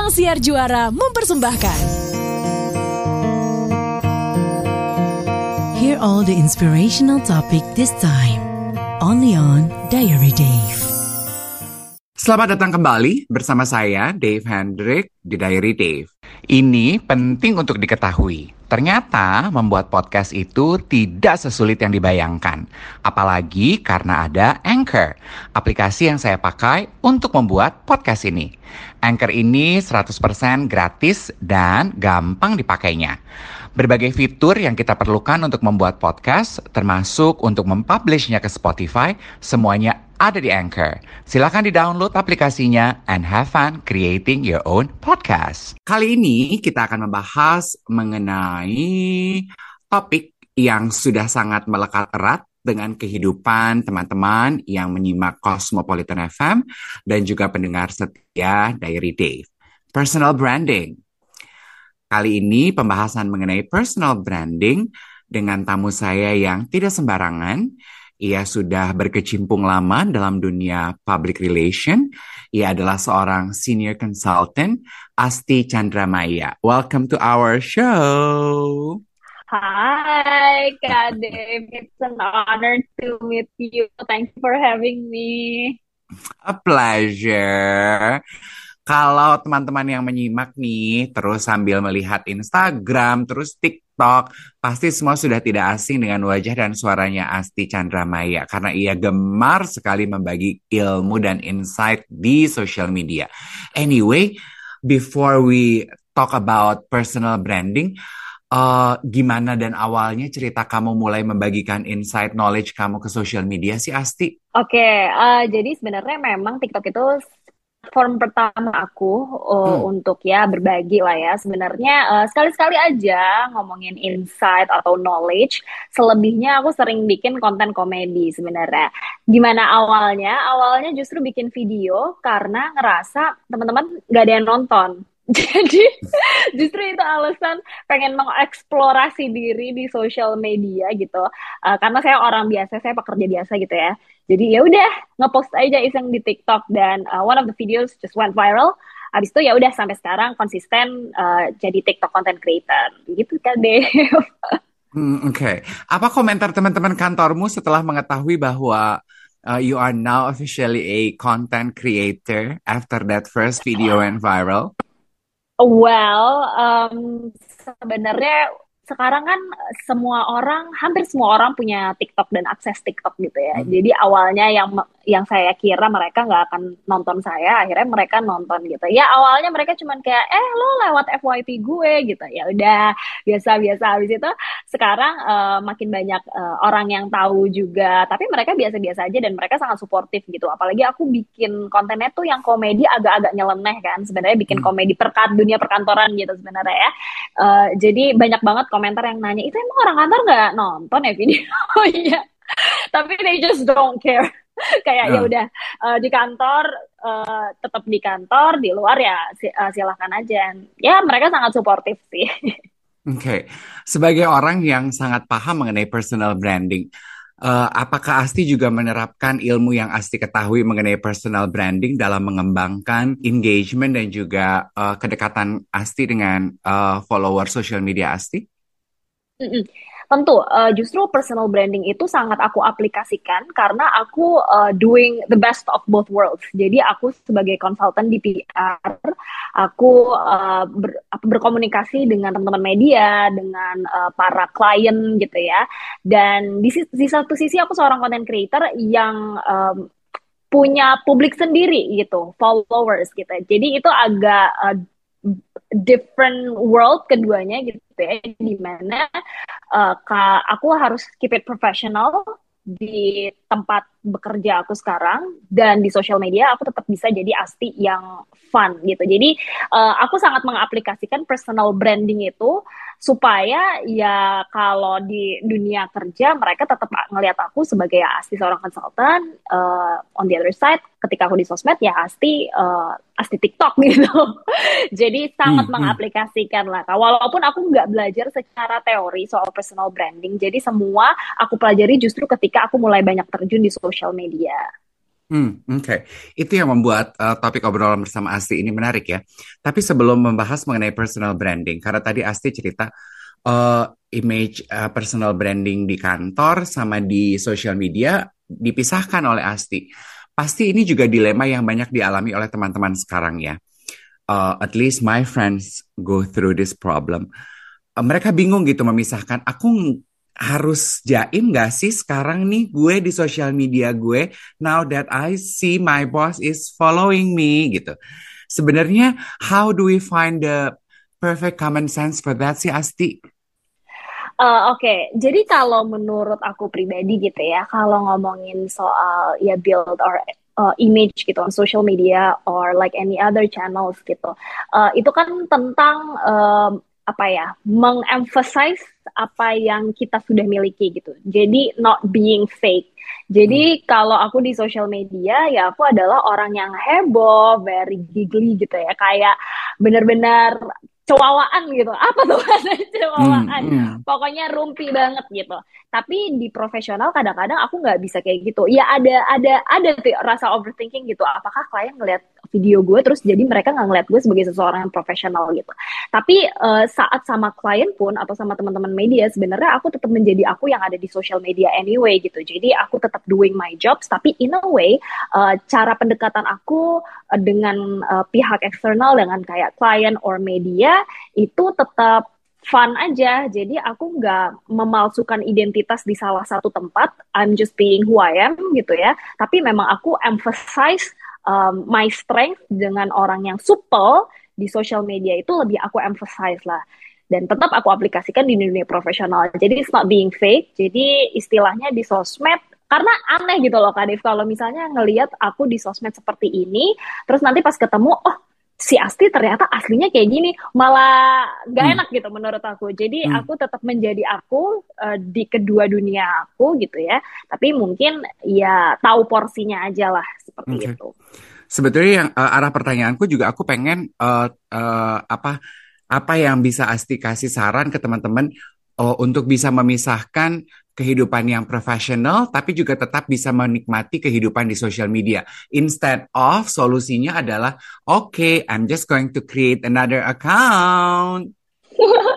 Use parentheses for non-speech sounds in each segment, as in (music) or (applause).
Ruang Siar Juara mempersembahkan. Hear all the inspirational topic this time. Only on Diary Dave. Selamat datang kembali bersama saya Dave Hendrik di Diary Dave. Ini penting untuk diketahui. Ternyata membuat podcast itu tidak sesulit yang dibayangkan. Apalagi karena ada Anchor, aplikasi yang saya pakai untuk membuat podcast ini. Anchor ini 100% gratis dan gampang dipakainya. Berbagai fitur yang kita perlukan untuk membuat podcast, termasuk untuk mempublishnya ke Spotify, semuanya ada di Anchor. Silakan di-download aplikasinya and have fun creating your own podcast. Kali ini kita akan membahas mengenai topik yang sudah sangat melekat erat dengan kehidupan teman-teman yang menyimak Cosmopolitan FM dan juga pendengar setia Diary Dave. Personal branding. Kali ini pembahasan mengenai personal branding dengan tamu saya yang tidak sembarangan, ia sudah berkecimpung lama dalam dunia public relation. Ia adalah seorang senior consultant, Asti Chandramaya. Welcome to our show. Hi, Kak. It's an honor to meet you. Thank you for having me. A pleasure. Kalau teman-teman yang menyimak nih, terus sambil melihat Instagram, terus TikTok, pasti semua sudah tidak asing dengan wajah dan suaranya Asti Chandramaya karena ia gemar sekali membagi ilmu dan insight di social media. Anyway, before we talk about personal branding, uh, gimana dan awalnya cerita kamu mulai membagikan insight knowledge kamu ke social media sih Asti? Oke, okay, uh, jadi sebenarnya memang TikTok itu form pertama aku uh, hmm. untuk ya berbagi lah ya. Sebenarnya uh, sekali-sekali aja ngomongin insight atau knowledge selebihnya aku sering bikin konten komedi sebenarnya. Gimana awalnya? Awalnya justru bikin video karena ngerasa teman-teman gak ada yang nonton. (laughs) Jadi justru itu alasan pengen mengeksplorasi diri di sosial media gitu. Uh, karena saya orang biasa saya pekerja biasa gitu ya jadi ya udah ngepost aja iseng di TikTok dan uh, one of the videos just went viral abis itu ya udah sampai sekarang konsisten uh, jadi TikTok content creator gitu kan deh (laughs) hmm, Oke, okay. apa komentar teman-teman kantormu setelah mengetahui bahwa uh, you are now officially a content creator after that first video went viral? Well, um, sebenarnya sekarang kan semua orang, hampir semua orang punya TikTok dan akses TikTok gitu ya. Hmm. Jadi awalnya yang yang saya kira mereka nggak akan nonton saya, akhirnya mereka nonton gitu. Ya awalnya mereka cuman kayak, eh lo lewat FYP gue gitu. Ya udah biasa-biasa. Habis itu sekarang uh, makin banyak uh, orang yang tahu juga. Tapi mereka biasa-biasa aja dan mereka sangat suportif gitu. Apalagi aku bikin kontennya tuh yang komedi agak-agak nyeleneh kan. Sebenarnya bikin hmm. komedi perkat dunia perkantoran gitu sebenarnya ya. Uh, jadi banyak banget komentar yang nanya itu emang orang kantor nggak nonton ya videonya (laughs) tapi they just don't care (laughs) kayak ya udah uh, di kantor uh, tetap di kantor di luar ya uh, silahkan aja ya mereka sangat suportif sih (laughs) Oke, okay. sebagai orang yang sangat paham mengenai personal branding, uh, apakah Asti juga menerapkan ilmu yang Asti ketahui mengenai personal branding dalam mengembangkan engagement dan juga uh, kedekatan Asti dengan uh, follower social media Asti? Mm-mm. Tentu, uh, justru personal branding itu sangat aku aplikasikan karena aku uh, doing the best of both worlds. Jadi aku sebagai konsultan di PR, aku uh, ber, berkomunikasi dengan teman-teman media, dengan uh, para klien gitu ya. Dan di, di satu sisi aku seorang content creator yang um, punya publik sendiri gitu, followers gitu. Jadi itu agak uh, different world keduanya gitu ya di mana uh, aku harus keep it professional di tempat bekerja aku sekarang dan di social media aku tetap bisa jadi asti yang fun gitu. Jadi uh, aku sangat mengaplikasikan personal branding itu supaya ya kalau di dunia kerja mereka tetap ngelihat aku sebagai ya asti seorang konsultan uh, on the other side ketika aku di sosmed ya asti uh, asti TikTok (laughs) gitu jadi sangat hmm, hmm. mengaplikasikan hmm. lah walaupun aku nggak belajar secara teori soal personal branding jadi semua aku pelajari justru ketika aku mulai banyak terjun di social media Hmm, oke. Itu yang membuat uh, topik obrolan bersama Asti ini menarik ya. Tapi sebelum membahas mengenai personal branding, karena tadi Asti cerita uh, image uh, personal branding di kantor sama di social media dipisahkan oleh Asti. Pasti ini juga dilema yang banyak dialami oleh teman-teman sekarang ya. Uh, at least my friends go through this problem. Uh, mereka bingung gitu memisahkan. Aku harus jaim gak sih sekarang nih gue di sosial media gue now that I see my boss is following me gitu. Sebenarnya how do we find the perfect common sense for that sih Asti? Uh, Oke, okay. jadi kalau menurut aku pribadi gitu ya, kalau ngomongin soal ya build or uh, image gitu on social media or like any other channels gitu, uh, itu kan tentang uh, apa ya, mengemphasize apa yang kita sudah miliki gitu. Jadi not being fake. Jadi hmm. kalau aku di social media ya aku adalah orang yang heboh, very giggly gitu ya, kayak benar-benar cowawaan gitu. Apa tuh (laughs) cowawaan? Hmm, hmm. Pokoknya rumpi banget gitu. Tapi di profesional kadang-kadang aku nggak bisa kayak gitu. Ya ada ada ada rasa overthinking gitu. Apakah klien ngelihat video gue terus jadi mereka nggak ngeliat gue sebagai seseorang yang profesional gitu. Tapi uh, saat sama klien pun atau sama teman-teman media sebenarnya aku tetap menjadi aku yang ada di social media anyway gitu. Jadi aku tetap doing my jobs tapi in a way uh, cara pendekatan aku uh, dengan uh, pihak eksternal dengan kayak klien or media itu tetap fun aja. Jadi aku nggak memalsukan identitas di salah satu tempat. I'm just being who I am gitu ya. Tapi memang aku emphasize um, my strength dengan orang yang supel di social media itu lebih aku emphasize lah. Dan tetap aku aplikasikan di dunia profesional. Jadi it's not being fake. Jadi istilahnya di sosmed karena aneh gitu loh Kak Dev kalau misalnya ngelihat aku di sosmed seperti ini terus nanti pas ketemu oh si Asti ternyata aslinya kayak gini malah gak hmm. enak gitu menurut aku jadi hmm. aku tetap menjadi aku uh, di kedua dunia aku gitu ya tapi mungkin ya tahu porsinya aja lah seperti okay. itu sebetulnya yang uh, arah pertanyaanku juga aku pengen uh, uh, apa apa yang bisa Asti kasih saran ke teman-teman uh, untuk bisa memisahkan kehidupan yang profesional, tapi juga tetap bisa menikmati kehidupan di social media. Instead of solusinya adalah, oke, okay, I'm just going to create another account.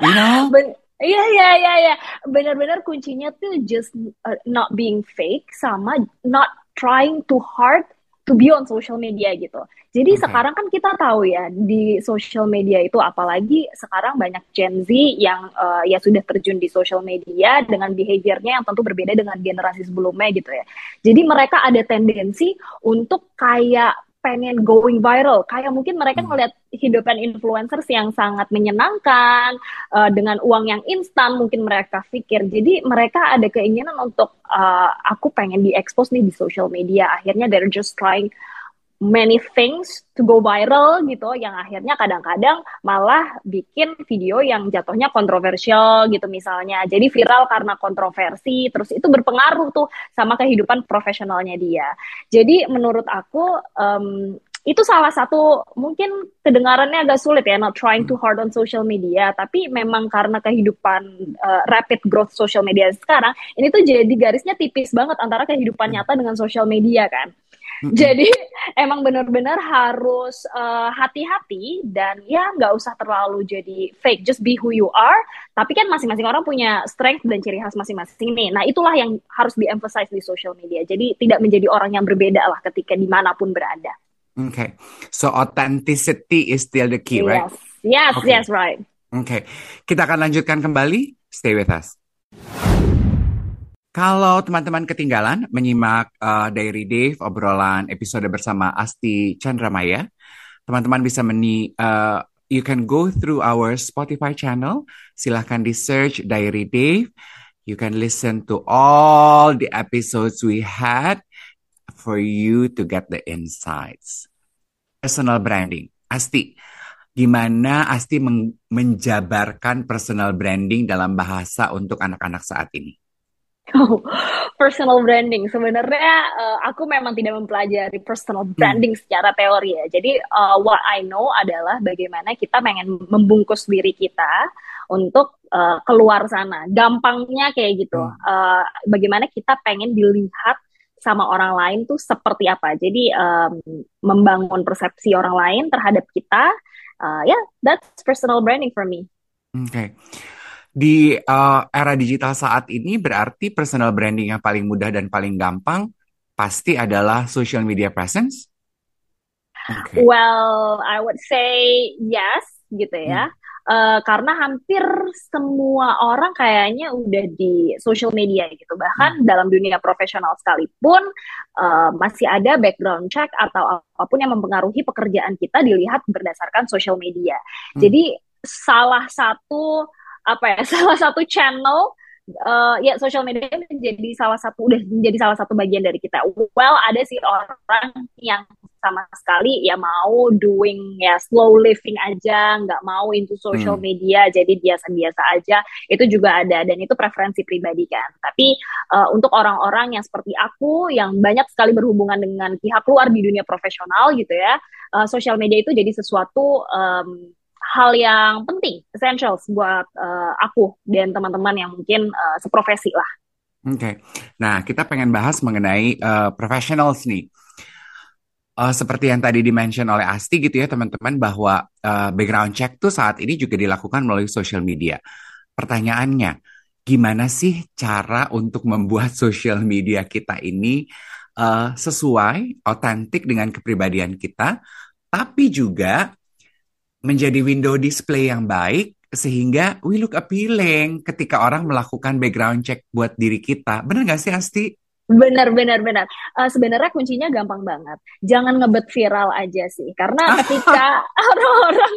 You know? (laughs) Iya iya iya iya, benar-benar kuncinya tuh just uh, not being fake sama not trying too hard to be on social media gitu. Jadi okay. sekarang kan kita tahu ya di social media itu apalagi sekarang banyak Gen Z yang uh, ya sudah terjun di social media dengan behaviornya yang tentu berbeda dengan generasi sebelumnya gitu ya. Jadi mereka ada tendensi untuk kayak pengen going viral. Kayak mungkin mereka hmm. ngeliat hidupan influencers yang sangat menyenangkan uh, dengan uang yang instan mungkin mereka pikir. Jadi mereka ada keinginan untuk uh, aku pengen diekspos nih di social media. Akhirnya they're just trying many things to go viral gitu yang akhirnya kadang-kadang malah bikin video yang jatuhnya kontroversial gitu misalnya. Jadi viral karena kontroversi terus itu berpengaruh tuh sama kehidupan profesionalnya dia. Jadi menurut aku um, itu salah satu mungkin kedengarannya agak sulit ya not trying too hard on social media tapi memang karena kehidupan uh, rapid growth social media sekarang ini tuh jadi garisnya tipis banget antara kehidupan nyata dengan social media kan jadi emang benar-benar harus uh, hati-hati dan ya nggak usah terlalu jadi fake, just be who you are. Tapi kan masing-masing orang punya strength dan ciri khas masing-masing nih. Nah itulah yang harus di-emphasize di social media. Jadi tidak menjadi orang yang berbeda lah ketika di mana pun berada. Okay, so authenticity is still the key, yes. right? Yes, okay. yes, right. Oke, okay. kita akan lanjutkan kembali. Stay with us. Kalau teman-teman ketinggalan menyimak uh, Diary Dave obrolan episode bersama Asti Chandramaya, teman-teman bisa meni uh, you can go through our Spotify channel. Silahkan di search Diary Dave. You can listen to all the episodes we had for you to get the insights. Personal branding. Asti, gimana Asti menjabarkan personal branding dalam bahasa untuk anak-anak saat ini? Oh, (laughs) personal branding. Sebenarnya uh, aku memang tidak mempelajari personal hmm. branding hmm. secara teori ya. Jadi uh, what I know adalah bagaimana kita pengen membungkus diri kita untuk uh, keluar sana. Gampangnya kayak gitu. Hmm. Uh, bagaimana kita pengen dilihat sama orang lain tuh seperti apa. Jadi um, membangun persepsi orang lain terhadap kita, uh, ya yeah, that's personal branding for me. Oke. Okay. Di uh, era digital saat ini berarti personal branding yang paling mudah dan paling gampang pasti adalah social media presence. Okay. Well, I would say yes gitu ya. Hmm. Uh, karena hampir semua orang kayaknya udah di social media gitu bahkan hmm. dalam dunia profesional sekalipun uh, masih ada background check atau apa pun yang mempengaruhi pekerjaan kita dilihat berdasarkan social media hmm. jadi salah satu apa ya (laughs) salah satu channel uh, ya social media menjadi salah satu udah menjadi salah satu bagian dari kita. Well, ada sih orang yang sama sekali ya mau doing ya slow living aja, nggak mau into social hmm. media, jadi biasa-biasa aja. Itu juga ada dan itu preferensi pribadi kan. Tapi uh, untuk orang-orang yang seperti aku yang banyak sekali berhubungan dengan pihak luar di dunia profesional gitu ya, uh, social media itu jadi sesuatu um, hal yang penting, essential buat uh, aku dan teman-teman yang mungkin uh, seprofesi lah. Oke, okay. nah kita pengen bahas mengenai uh, professionals nih. Uh, seperti yang tadi dimention oleh Asti gitu ya teman-teman bahwa uh, background check tuh saat ini juga dilakukan melalui social media. Pertanyaannya, gimana sih cara untuk membuat (laughs) social media kita ini uh, sesuai, otentik dengan kepribadian kita, tapi juga menjadi window display yang baik sehingga we look appealing ketika orang melakukan background check buat diri kita. Bener gak sih Asti? Benar, benar, benar. Uh, sebenarnya kuncinya gampang banget. Jangan ngebet viral aja sih. Karena (laughs) ketika orang-orang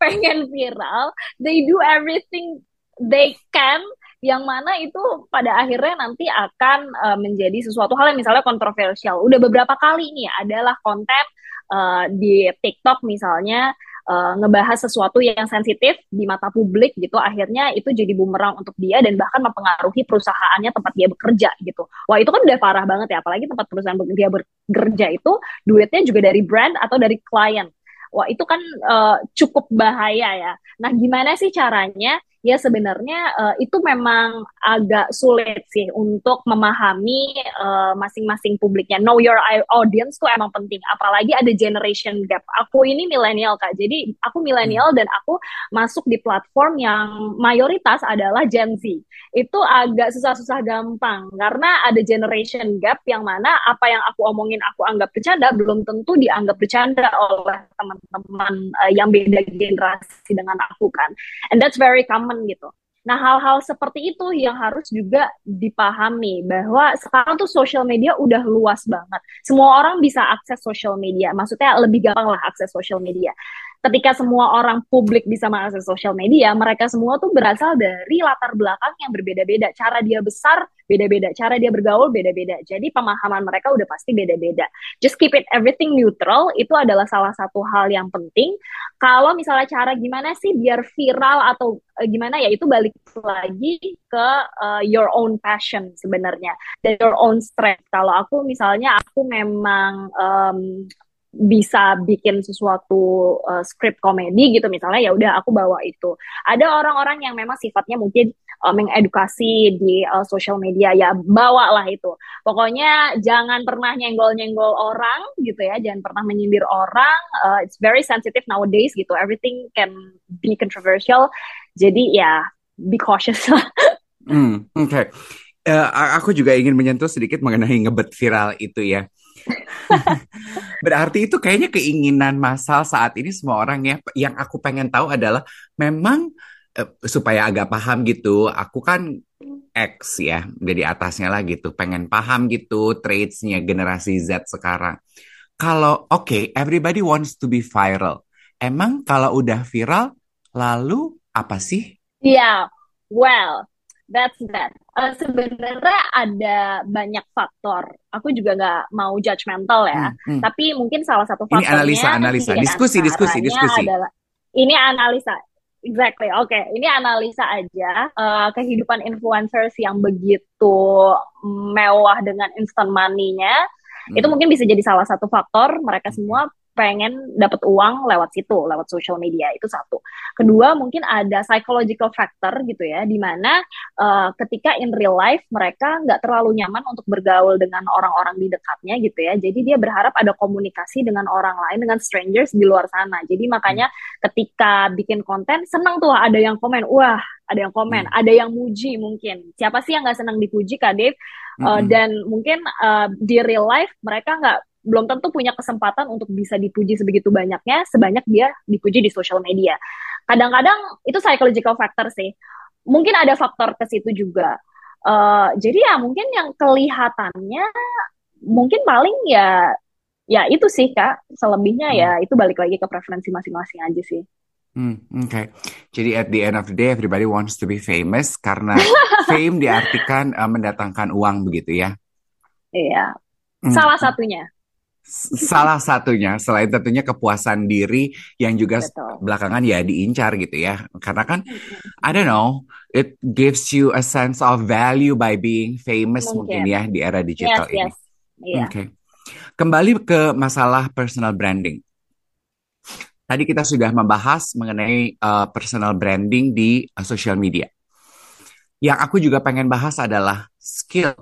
pengen viral, they do everything they can yang mana itu pada akhirnya nanti akan uh, menjadi sesuatu hal yang misalnya kontroversial. Udah beberapa kali nih adalah konten uh, di TikTok misalnya uh, ngebahas sesuatu yang sensitif di mata publik gitu akhirnya itu jadi bumerang untuk dia dan bahkan mempengaruhi perusahaannya tempat dia bekerja gitu. Wah itu kan udah parah banget ya apalagi tempat perusahaan dia bekerja itu duitnya juga dari brand atau dari klien wah itu kan uh, cukup bahaya ya. Nah gimana sih caranya ya sebenarnya uh, itu memang agak sulit sih untuk memahami uh, masing-masing publiknya. Know your audience tuh emang penting. Apalagi ada generation gap. Aku ini milenial kak, jadi aku milenial dan aku masuk di platform yang mayoritas adalah Gen Z. Itu agak susah-susah gampang karena ada generation gap yang mana apa yang aku omongin aku anggap bercanda belum tentu dianggap bercanda oleh teman-teman uh, yang beda generasi dengan aku kan. And that's very common teman gitu. Nah, hal-hal seperti itu yang harus juga dipahami bahwa sekarang tuh social media udah luas banget. Semua orang bisa akses social media. Maksudnya lebih gampang lah akses social media ketika semua orang publik bisa mengakses sosial media, mereka semua tuh berasal dari latar belakang yang berbeda-beda. Cara dia besar beda-beda, cara dia bergaul beda-beda. Jadi pemahaman mereka udah pasti beda-beda. Just keep it everything neutral itu adalah salah satu hal yang penting. Kalau misalnya cara gimana sih biar viral atau uh, gimana ya itu balik lagi ke uh, your own passion sebenarnya, dan your own strength. Kalau aku misalnya aku memang um, bisa bikin sesuatu uh, script komedi gitu misalnya ya udah aku bawa itu. Ada orang-orang yang memang sifatnya mungkin uh, mengedukasi di uh, social media ya bawa lah itu. Pokoknya jangan pernah nyenggol-nyenggol orang gitu ya jangan pernah menyindir orang uh, it's very sensitive nowadays gitu. Everything can be controversial. Jadi ya be cautious lah. (laughs) Hmm, oke. Okay. uh, aku juga ingin menyentuh sedikit mengenai ngebet viral itu ya (laughs) Berarti itu kayaknya keinginan masal saat ini semua orang ya. Yang aku pengen tahu adalah memang eh, supaya agak paham gitu. Aku kan X ya, dari atasnya lah gitu. Pengen paham gitu traitsnya generasi Z sekarang. Kalau oke, okay, everybody wants to be viral. Emang kalau udah viral, lalu apa sih? Iya, yeah, well, that's that. Uh, Sebenarnya ada banyak faktor. Aku juga nggak mau judgmental ya, hmm, hmm. tapi mungkin salah satu faktornya. Ini analisa, analisa, diskusi, diskusi, diskusi. Adalah, ini analisa, exactly. Oke, okay. ini analisa aja uh, kehidupan influencers yang begitu mewah dengan instant money-nya. Hmm. Itu mungkin bisa jadi salah satu faktor mereka semua pengen dapat uang lewat situ, lewat social media itu satu. Kedua mungkin ada psychological factor gitu ya, di mana uh, ketika in real life mereka nggak terlalu nyaman untuk bergaul dengan orang-orang di dekatnya gitu ya. Jadi dia berharap ada komunikasi dengan orang lain, dengan strangers di luar sana. Jadi makanya ketika bikin konten senang tuh ada yang komen, wah ada yang komen, hmm. ada yang muji mungkin. Siapa sih yang nggak senang dipuji Kak Dave? Uh, hmm. Dan mungkin uh, di real life mereka nggak belum tentu punya kesempatan untuk bisa dipuji sebegitu banyaknya sebanyak dia dipuji di social media. Kadang-kadang itu psychological factor sih. Mungkin ada faktor ke situ juga. Uh, jadi ya mungkin yang kelihatannya mungkin paling ya ya itu sih kak. Selebihnya ya hmm. ya itu balik lagi ke preferensi masing-masing aja sih. Hmm, Oke, okay. jadi at the end of the day everybody wants to be famous karena (laughs) fame diartikan uh, mendatangkan uang begitu ya? Iya, hmm. salah satunya (laughs) salah satunya selain tentunya kepuasan diri yang juga Betul. belakangan ya diincar gitu ya karena kan I don't know it gives you a sense of value by being famous mungkin, mungkin ya di era digital yes, ini. Yes. Yeah. Oke. Okay. Kembali ke masalah personal branding. Tadi kita sudah membahas mengenai uh, personal branding di uh, social media. Yang aku juga pengen bahas adalah skill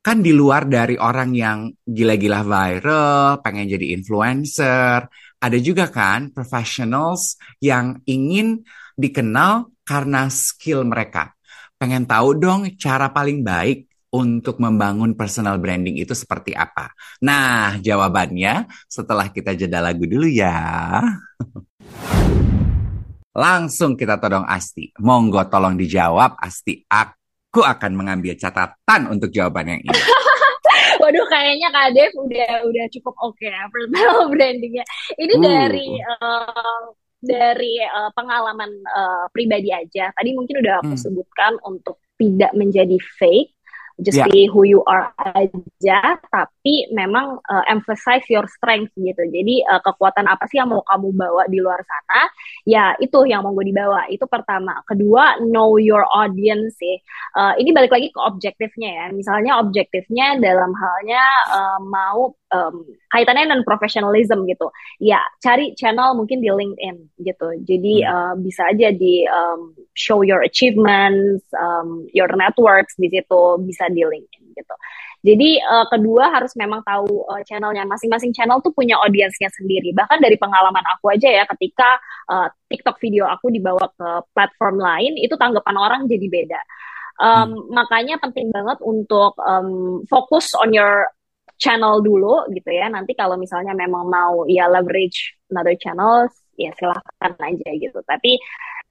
kan di luar dari orang yang gila-gila viral, pengen jadi influencer, ada juga kan professionals yang ingin dikenal karena skill mereka. Pengen tahu dong cara paling baik untuk membangun personal branding itu seperti apa? Nah, jawabannya setelah kita jeda lagu dulu ya. Langsung kita todong Asti. Monggo tolong dijawab Asti. Aku Aku akan mengambil catatan untuk jawaban yang ini. (laughs) Waduh, kayaknya Kak Dev udah udah cukup oke okay ya personal (laughs) brandingnya. Ini uh. dari uh, dari uh, pengalaman uh, pribadi aja. Tadi mungkin udah aku hmm. sebutkan untuk tidak menjadi fake just yeah. be who you are aja tapi memang uh, emphasize your strength gitu. Jadi uh, kekuatan apa sih yang mau kamu bawa di luar sana? Ya itu yang mau gue dibawa. Itu pertama. Kedua know your audience sih. Uh, ini balik lagi ke objektifnya ya. Misalnya objektifnya dalam halnya uh, mau um, kaitannya dengan professionalism gitu ya cari channel mungkin di LinkedIn gitu jadi hmm. uh, bisa aja di um, show your achievements um, your networks di situ bisa di LinkedIn gitu. Jadi uh, kedua harus memang tahu uh, channelnya masing-masing channel tuh punya audiensnya sendiri. Bahkan dari pengalaman aku aja ya ketika uh, TikTok video aku dibawa ke platform lain itu tanggapan orang jadi beda. Um, hmm. Makanya penting banget untuk um, fokus on your channel dulu gitu ya. Nanti kalau misalnya memang mau ya leverage another channels ya silahkan aja gitu. Tapi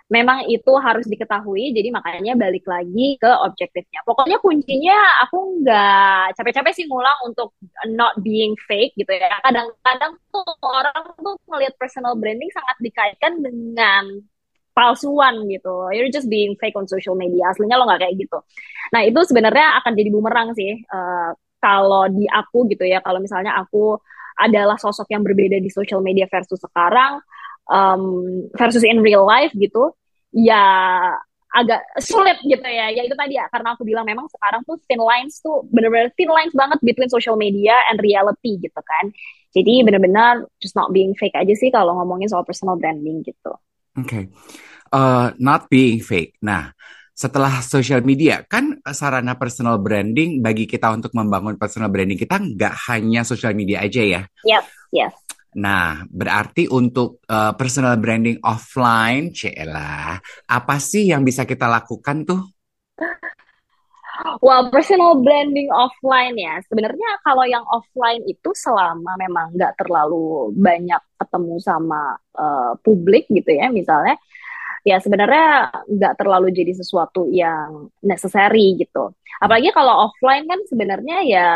memang itu harus diketahui jadi makanya balik lagi ke objektifnya pokoknya kuncinya aku nggak capek-capek sih ngulang untuk not being fake gitu ya kadang-kadang tuh orang tuh melihat personal branding sangat dikaitkan dengan palsuan gitu you're just being fake on social media aslinya lo nggak kayak gitu nah itu sebenarnya akan jadi bumerang sih uh, kalau di aku gitu ya kalau misalnya aku adalah sosok yang berbeda di social media versus sekarang um, versus in real life gitu ya agak sulit gitu ya. Ya itu tadi ya karena aku bilang memang sekarang tuh thin lines tuh bener-bener thin lines banget between social media and reality gitu kan. Jadi bener-bener just not being fake aja sih kalau ngomongin soal personal branding gitu. Oke. Okay. uh, not being fake. Nah setelah social media kan sarana personal branding bagi kita untuk membangun personal branding kita nggak hanya social media aja ya yes yes Nah, berarti untuk uh, personal branding offline, Cela, apa sih yang bisa kita lakukan tuh? Well, personal branding offline ya. Sebenarnya kalau yang offline itu selama memang nggak terlalu banyak ketemu sama uh, publik gitu ya, misalnya ya sebenarnya nggak terlalu jadi sesuatu yang necessary gitu. Apalagi kalau offline kan sebenarnya ya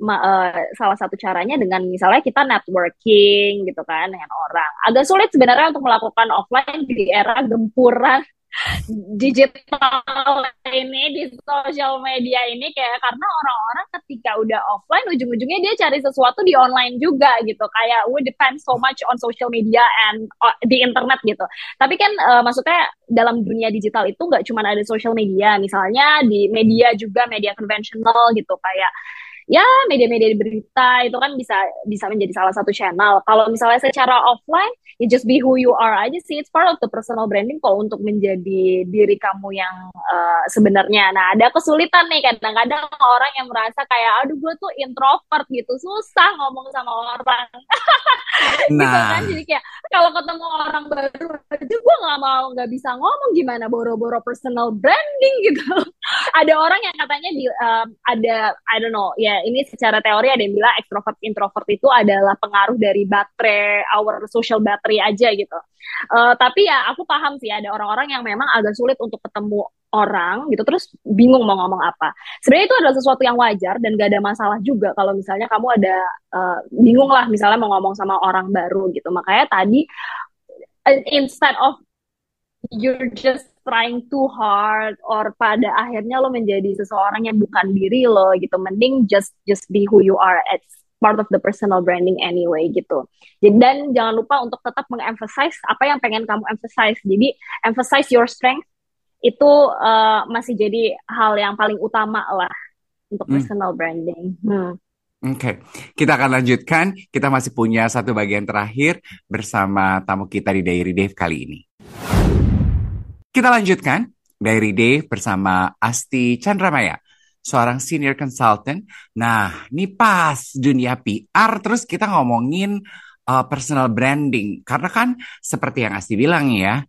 ma, uh, salah satu caranya dengan misalnya kita networking gitu kan dengan orang. Agak sulit sebenarnya untuk melakukan offline di era gempuran digital ini di sosial media ini kayak karena orang-orang ketika udah offline ujung-ujungnya dia cari sesuatu di online juga gitu. Kayak we depend so much on social media and uh, internet gitu. Tapi kan uh, maksudnya dalam dunia digital itu nggak cuma ada social media. Misalnya di media juga media konvensional gitu. Kayak ya media-media berita itu kan bisa bisa menjadi salah satu channel. Kalau misalnya secara offline, ya just be who you are aja sih. It's part of the personal branding kok untuk menjadi diri kamu yang uh, sebenarnya. Nah, ada kesulitan nih kadang-kadang orang yang merasa kayak aduh gue tuh introvert gitu, susah ngomong sama orang. (laughs) Gitu nah. gitu kan jadi kayak kalau ketemu orang baru aja gue nggak mau nggak bisa ngomong gimana boro-boro personal branding gitu ada orang yang katanya di um, ada I don't know ya ini secara teori ada yang bilang extrovert introvert itu adalah pengaruh dari baterai our social battery aja gitu. Uh, tapi ya aku paham sih ada orang-orang yang memang agak sulit untuk ketemu orang gitu terus bingung mau ngomong apa. Sebenarnya itu adalah sesuatu yang wajar dan gak ada masalah juga kalau misalnya kamu ada uh, bingung lah misalnya mau ngomong sama orang baru gitu. Makanya tadi instead of you're just trying too hard or pada akhirnya lo menjadi seseorang yang bukan diri lo gitu mending just just be who you are it's part of the personal branding anyway gitu dan jangan lupa untuk tetap mengemphasize apa yang pengen kamu emphasize jadi emphasize your strength itu uh, masih jadi hal yang paling utama lah untuk hmm. personal branding. Hmm. Oke, okay. kita akan lanjutkan. Kita masih punya satu bagian terakhir bersama tamu kita di Diary Dave kali ini. Kita lanjutkan Diary Dave bersama Asti Chandramaya, seorang senior consultant. Nah, ini pas dunia PR, terus kita ngomongin uh, personal branding. Karena kan seperti yang Asti bilang ya,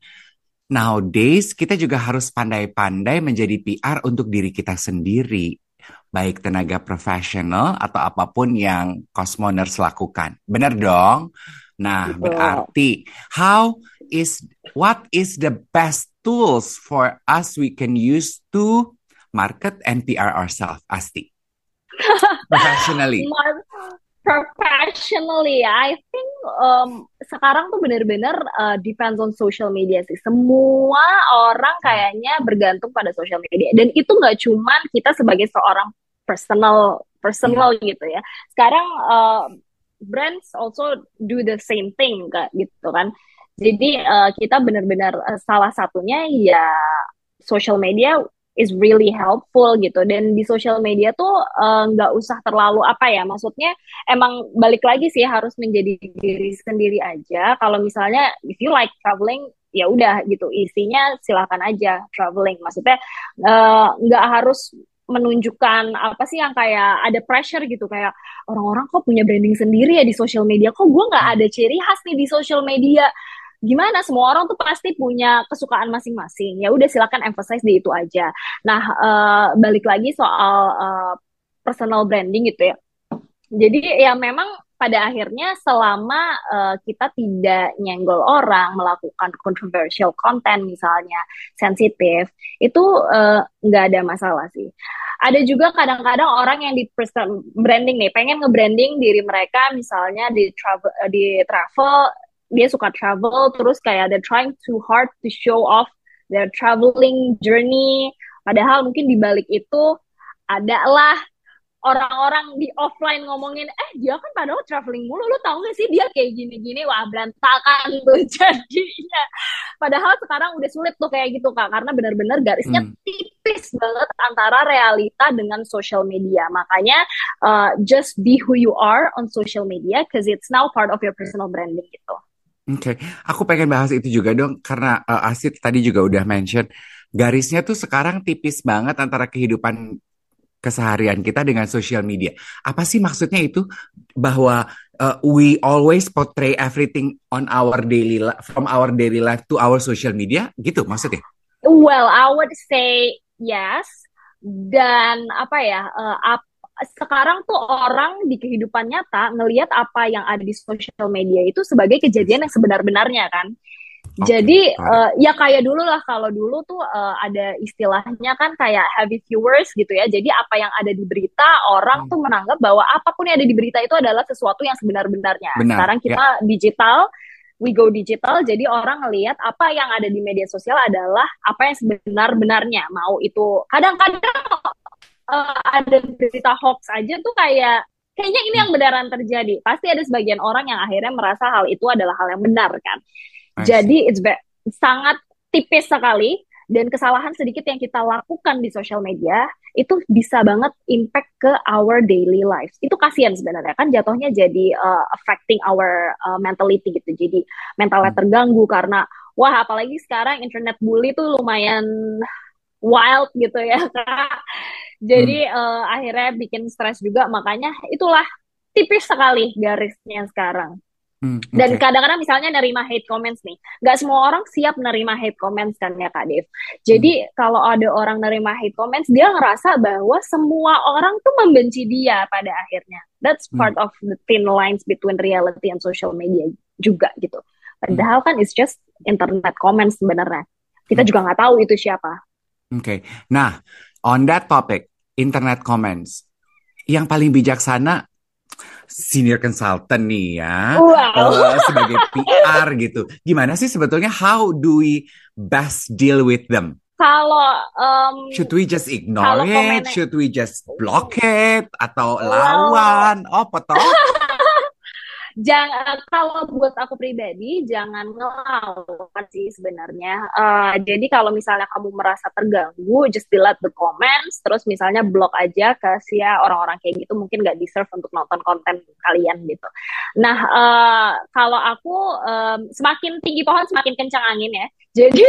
Nowadays, kita juga harus pandai-pandai menjadi PR untuk diri kita sendiri. Baik tenaga profesional atau apa pun yang Cosmoners lakukan. Benar dong? Nah, Betul. berarti how is what is the best tools for us we can use to market and PR ourselves, Asti? (laughs) Professionally. Professionally I think um, sekarang tuh bener-bener uh, depends on social media sih. Semua orang kayaknya bergantung pada social media. Dan itu nggak cuman kita sebagai seorang personal personal yeah. gitu ya. Sekarang uh, brands also do the same thing gitu kan jadi uh, kita benar-benar uh, salah satunya ya social media is really helpful gitu. Dan di social media tuh eh, nggak uh, usah terlalu apa ya maksudnya emang balik lagi sih harus menjadi diri sendiri aja. Kalau misalnya if you like traveling ya udah gitu. Isinya silahkan aja traveling. Maksudnya nggak uh, harus menunjukkan apa sih yang kayak ada pressure gitu. Kayak orang-orang kok punya branding sendiri ya di social media. Kok gue nggak ada ciri khas nih di social media gimana? Semua orang tuh pasti punya kesukaan masing-masing. Ya udah silakan emphasize di itu aja. Nah uh, balik lagi soal uh, personal branding gitu ya. Jadi ya memang pada akhirnya selama uh, kita tidak nyenggol orang melakukan controversial content misalnya sensitif itu nggak uh, ada masalah sih. Ada juga kadang-kadang orang yang di personal branding nih pengen nge-branding diri mereka misalnya di travel di travel dia suka travel terus kayak they're trying too hard to show off their traveling journey. Padahal mungkin di balik itu adalah orang-orang di offline ngomongin eh dia kan padahal traveling mulu lu tau gak sih dia kayak gini-gini wah berantakan tuh (laughs) jadinya. Padahal sekarang udah sulit tuh kayak gitu kak karena benar-benar garisnya hmm. tipis banget antara realita dengan social media. Makanya uh, just be who you are on social media because it's now part of your personal branding gitu Oke, okay. aku pengen bahas itu juga dong karena uh, Asit tadi juga udah mention garisnya tuh sekarang tipis banget antara kehidupan keseharian kita dengan sosial media. Apa sih maksudnya itu bahwa uh, we always portray everything on our daily from our daily life to our social media gitu maksudnya? Well, I would say yes dan apa ya uh, sekarang tuh orang di kehidupan nyata ngelihat apa yang ada di sosial media itu sebagai kejadian yang sebenar-benarnya kan. Okay. Jadi uh, ya kayak dulu lah kalau dulu tuh uh, ada istilahnya kan kayak heavy viewers gitu ya. Jadi apa yang ada di berita orang hmm. tuh menanggap bahwa apa pun yang ada di berita itu adalah sesuatu yang sebenar-benarnya. Sekarang kita ya. digital, we go digital. Jadi orang ngelihat apa yang ada di media sosial adalah apa yang sebenar-benarnya. Mau itu kadang-kadang uh, ada berita hoax aja tuh kayak kayaknya ini yang beneran terjadi. Pasti ada sebagian orang yang akhirnya merasa hal itu adalah hal yang benar kan. Jadi it's sangat tipis sekali dan kesalahan sedikit yang kita lakukan di sosial media itu bisa banget impact ke our daily lives. Itu kasihan sebenarnya kan jatuhnya jadi uh, affecting our uh, mentality gitu. Jadi mentalnya hmm. terganggu karena wah apalagi sekarang internet bully tuh lumayan wild gitu ya (laughs) kak. Jadi hmm. uh, akhirnya bikin stres juga makanya itulah tipis sekali garisnya sekarang. Hmm, okay. Dan kadang-kadang misalnya nerima hate comments nih, nggak semua orang siap nerima hate comments kan ya Kak Dev. Jadi hmm. kalau ada orang nerima hate comments, dia ngerasa bahwa semua orang tuh membenci dia pada akhirnya. That's hmm. part hmm. of the thin lines between reality and social media juga gitu. Padahal hmm. kan it's just internet comments sebenarnya. Kita hmm. juga nggak tahu itu siapa. Oke, okay. nah on that topic, internet comments, yang paling bijaksana senior consultant nih ya wow. uh, sebagai PR gitu. Gimana sih sebetulnya how do we best deal with them? Kalau um, should we just ignore it? Should we just block it atau lawan? Oh, potong. (laughs) jangan kalau buat aku pribadi jangan ngelawan sih sebenarnya. Uh, jadi kalau misalnya kamu merasa terganggu, just delete the comments, terus misalnya blok aja ke ya orang-orang kayak gitu mungkin nggak deserve untuk nonton konten kalian gitu. Nah uh, kalau aku um, semakin tinggi pohon semakin kencang angin ya. (laughs) Jadi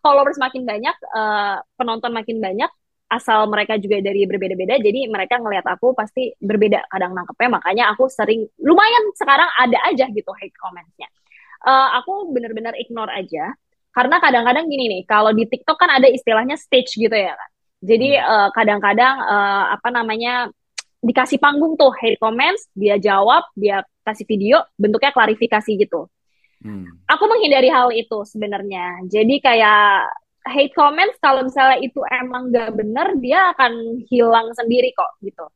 kalau semakin banyak uh, penonton makin banyak, asal mereka juga dari berbeda-beda jadi mereka ngelihat aku pasti berbeda kadang nangkepnya. Makanya aku sering lumayan sekarang ada aja gitu hate commentsnya. Uh, aku bener-bener ignore aja. Karena kadang-kadang gini nih kalau di TikTok kan ada istilahnya stage gitu ya kan jadi hmm. uh, kadang-kadang uh, apa namanya dikasih panggung tuh hate comments dia jawab dia kasih video bentuknya klarifikasi gitu. Hmm. aku menghindari hal itu sebenarnya. Jadi kayak hate comments kalau misalnya itu emang gak bener dia akan hilang sendiri kok gitu.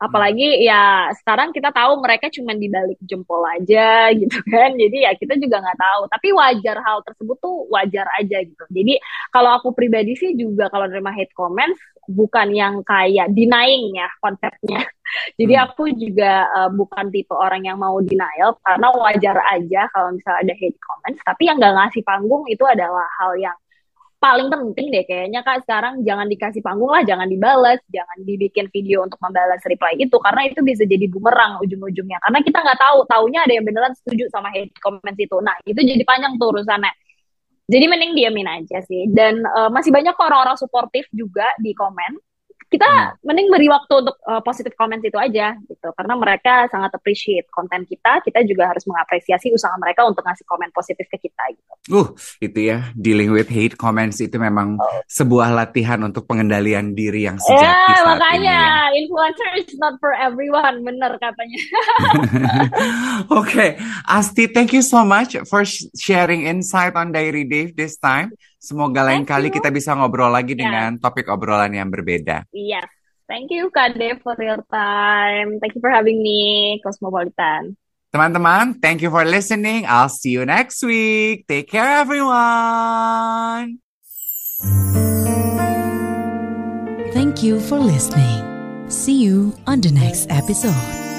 Apalagi ya sekarang kita tahu mereka cuma di balik jempol aja (laughs) gitu kan. Jadi ya kita juga nggak tahu. Tapi wajar hal tersebut tuh wajar aja gitu. Jadi kalau aku pribadi sih juga kalau nerima hate comments bukan yang kayak denying ya konsepnya. (laughs) Jadi hmm. aku juga uh, bukan tipe orang yang mau denial karena wajar aja kalau misalnya ada hate comments. Tapi yang nggak ngasih panggung itu adalah hal yang paling penting deh kayaknya kak sekarang jangan dikasih panggung lah, jangan dibalas, jangan dibikin video untuk membalas reply itu karena itu bisa jadi bumerang ujung-ujungnya. Karena kita nggak tahu, taunya ada yang beneran setuju sama hate comments itu. Nah itu jadi panjang tuh urusannya. Jadi mending diamin aja sih. Dan uh, masih banyak orang-orang suportif juga di komen kita hmm. mending beri waktu untuk uh, positive comments itu aja gitu karena mereka sangat appreciate konten kita kita juga harus mengapresiasi usaha mereka untuk ngasih komen positif ke kita gitu. Uh itu ya dealing with hate comments itu memang oh. sebuah latihan untuk pengendalian diri yang sejati yeah, saat makanya ini. Ya. influencer is not for everyone bener katanya. Oke (laughs) okay. Asti thank you so much for sharing insight on Diary Dave this time. Semoga lain kali kita bisa ngobrol lagi yeah. dengan topik obrolan yang berbeda. Iya. Yes. Thank you Kade for your time. Thank you for having me, Cosmopolitan. Teman-teman, thank you for listening. I'll see you next week. Take care everyone. Thank you for listening. See you on the next episode.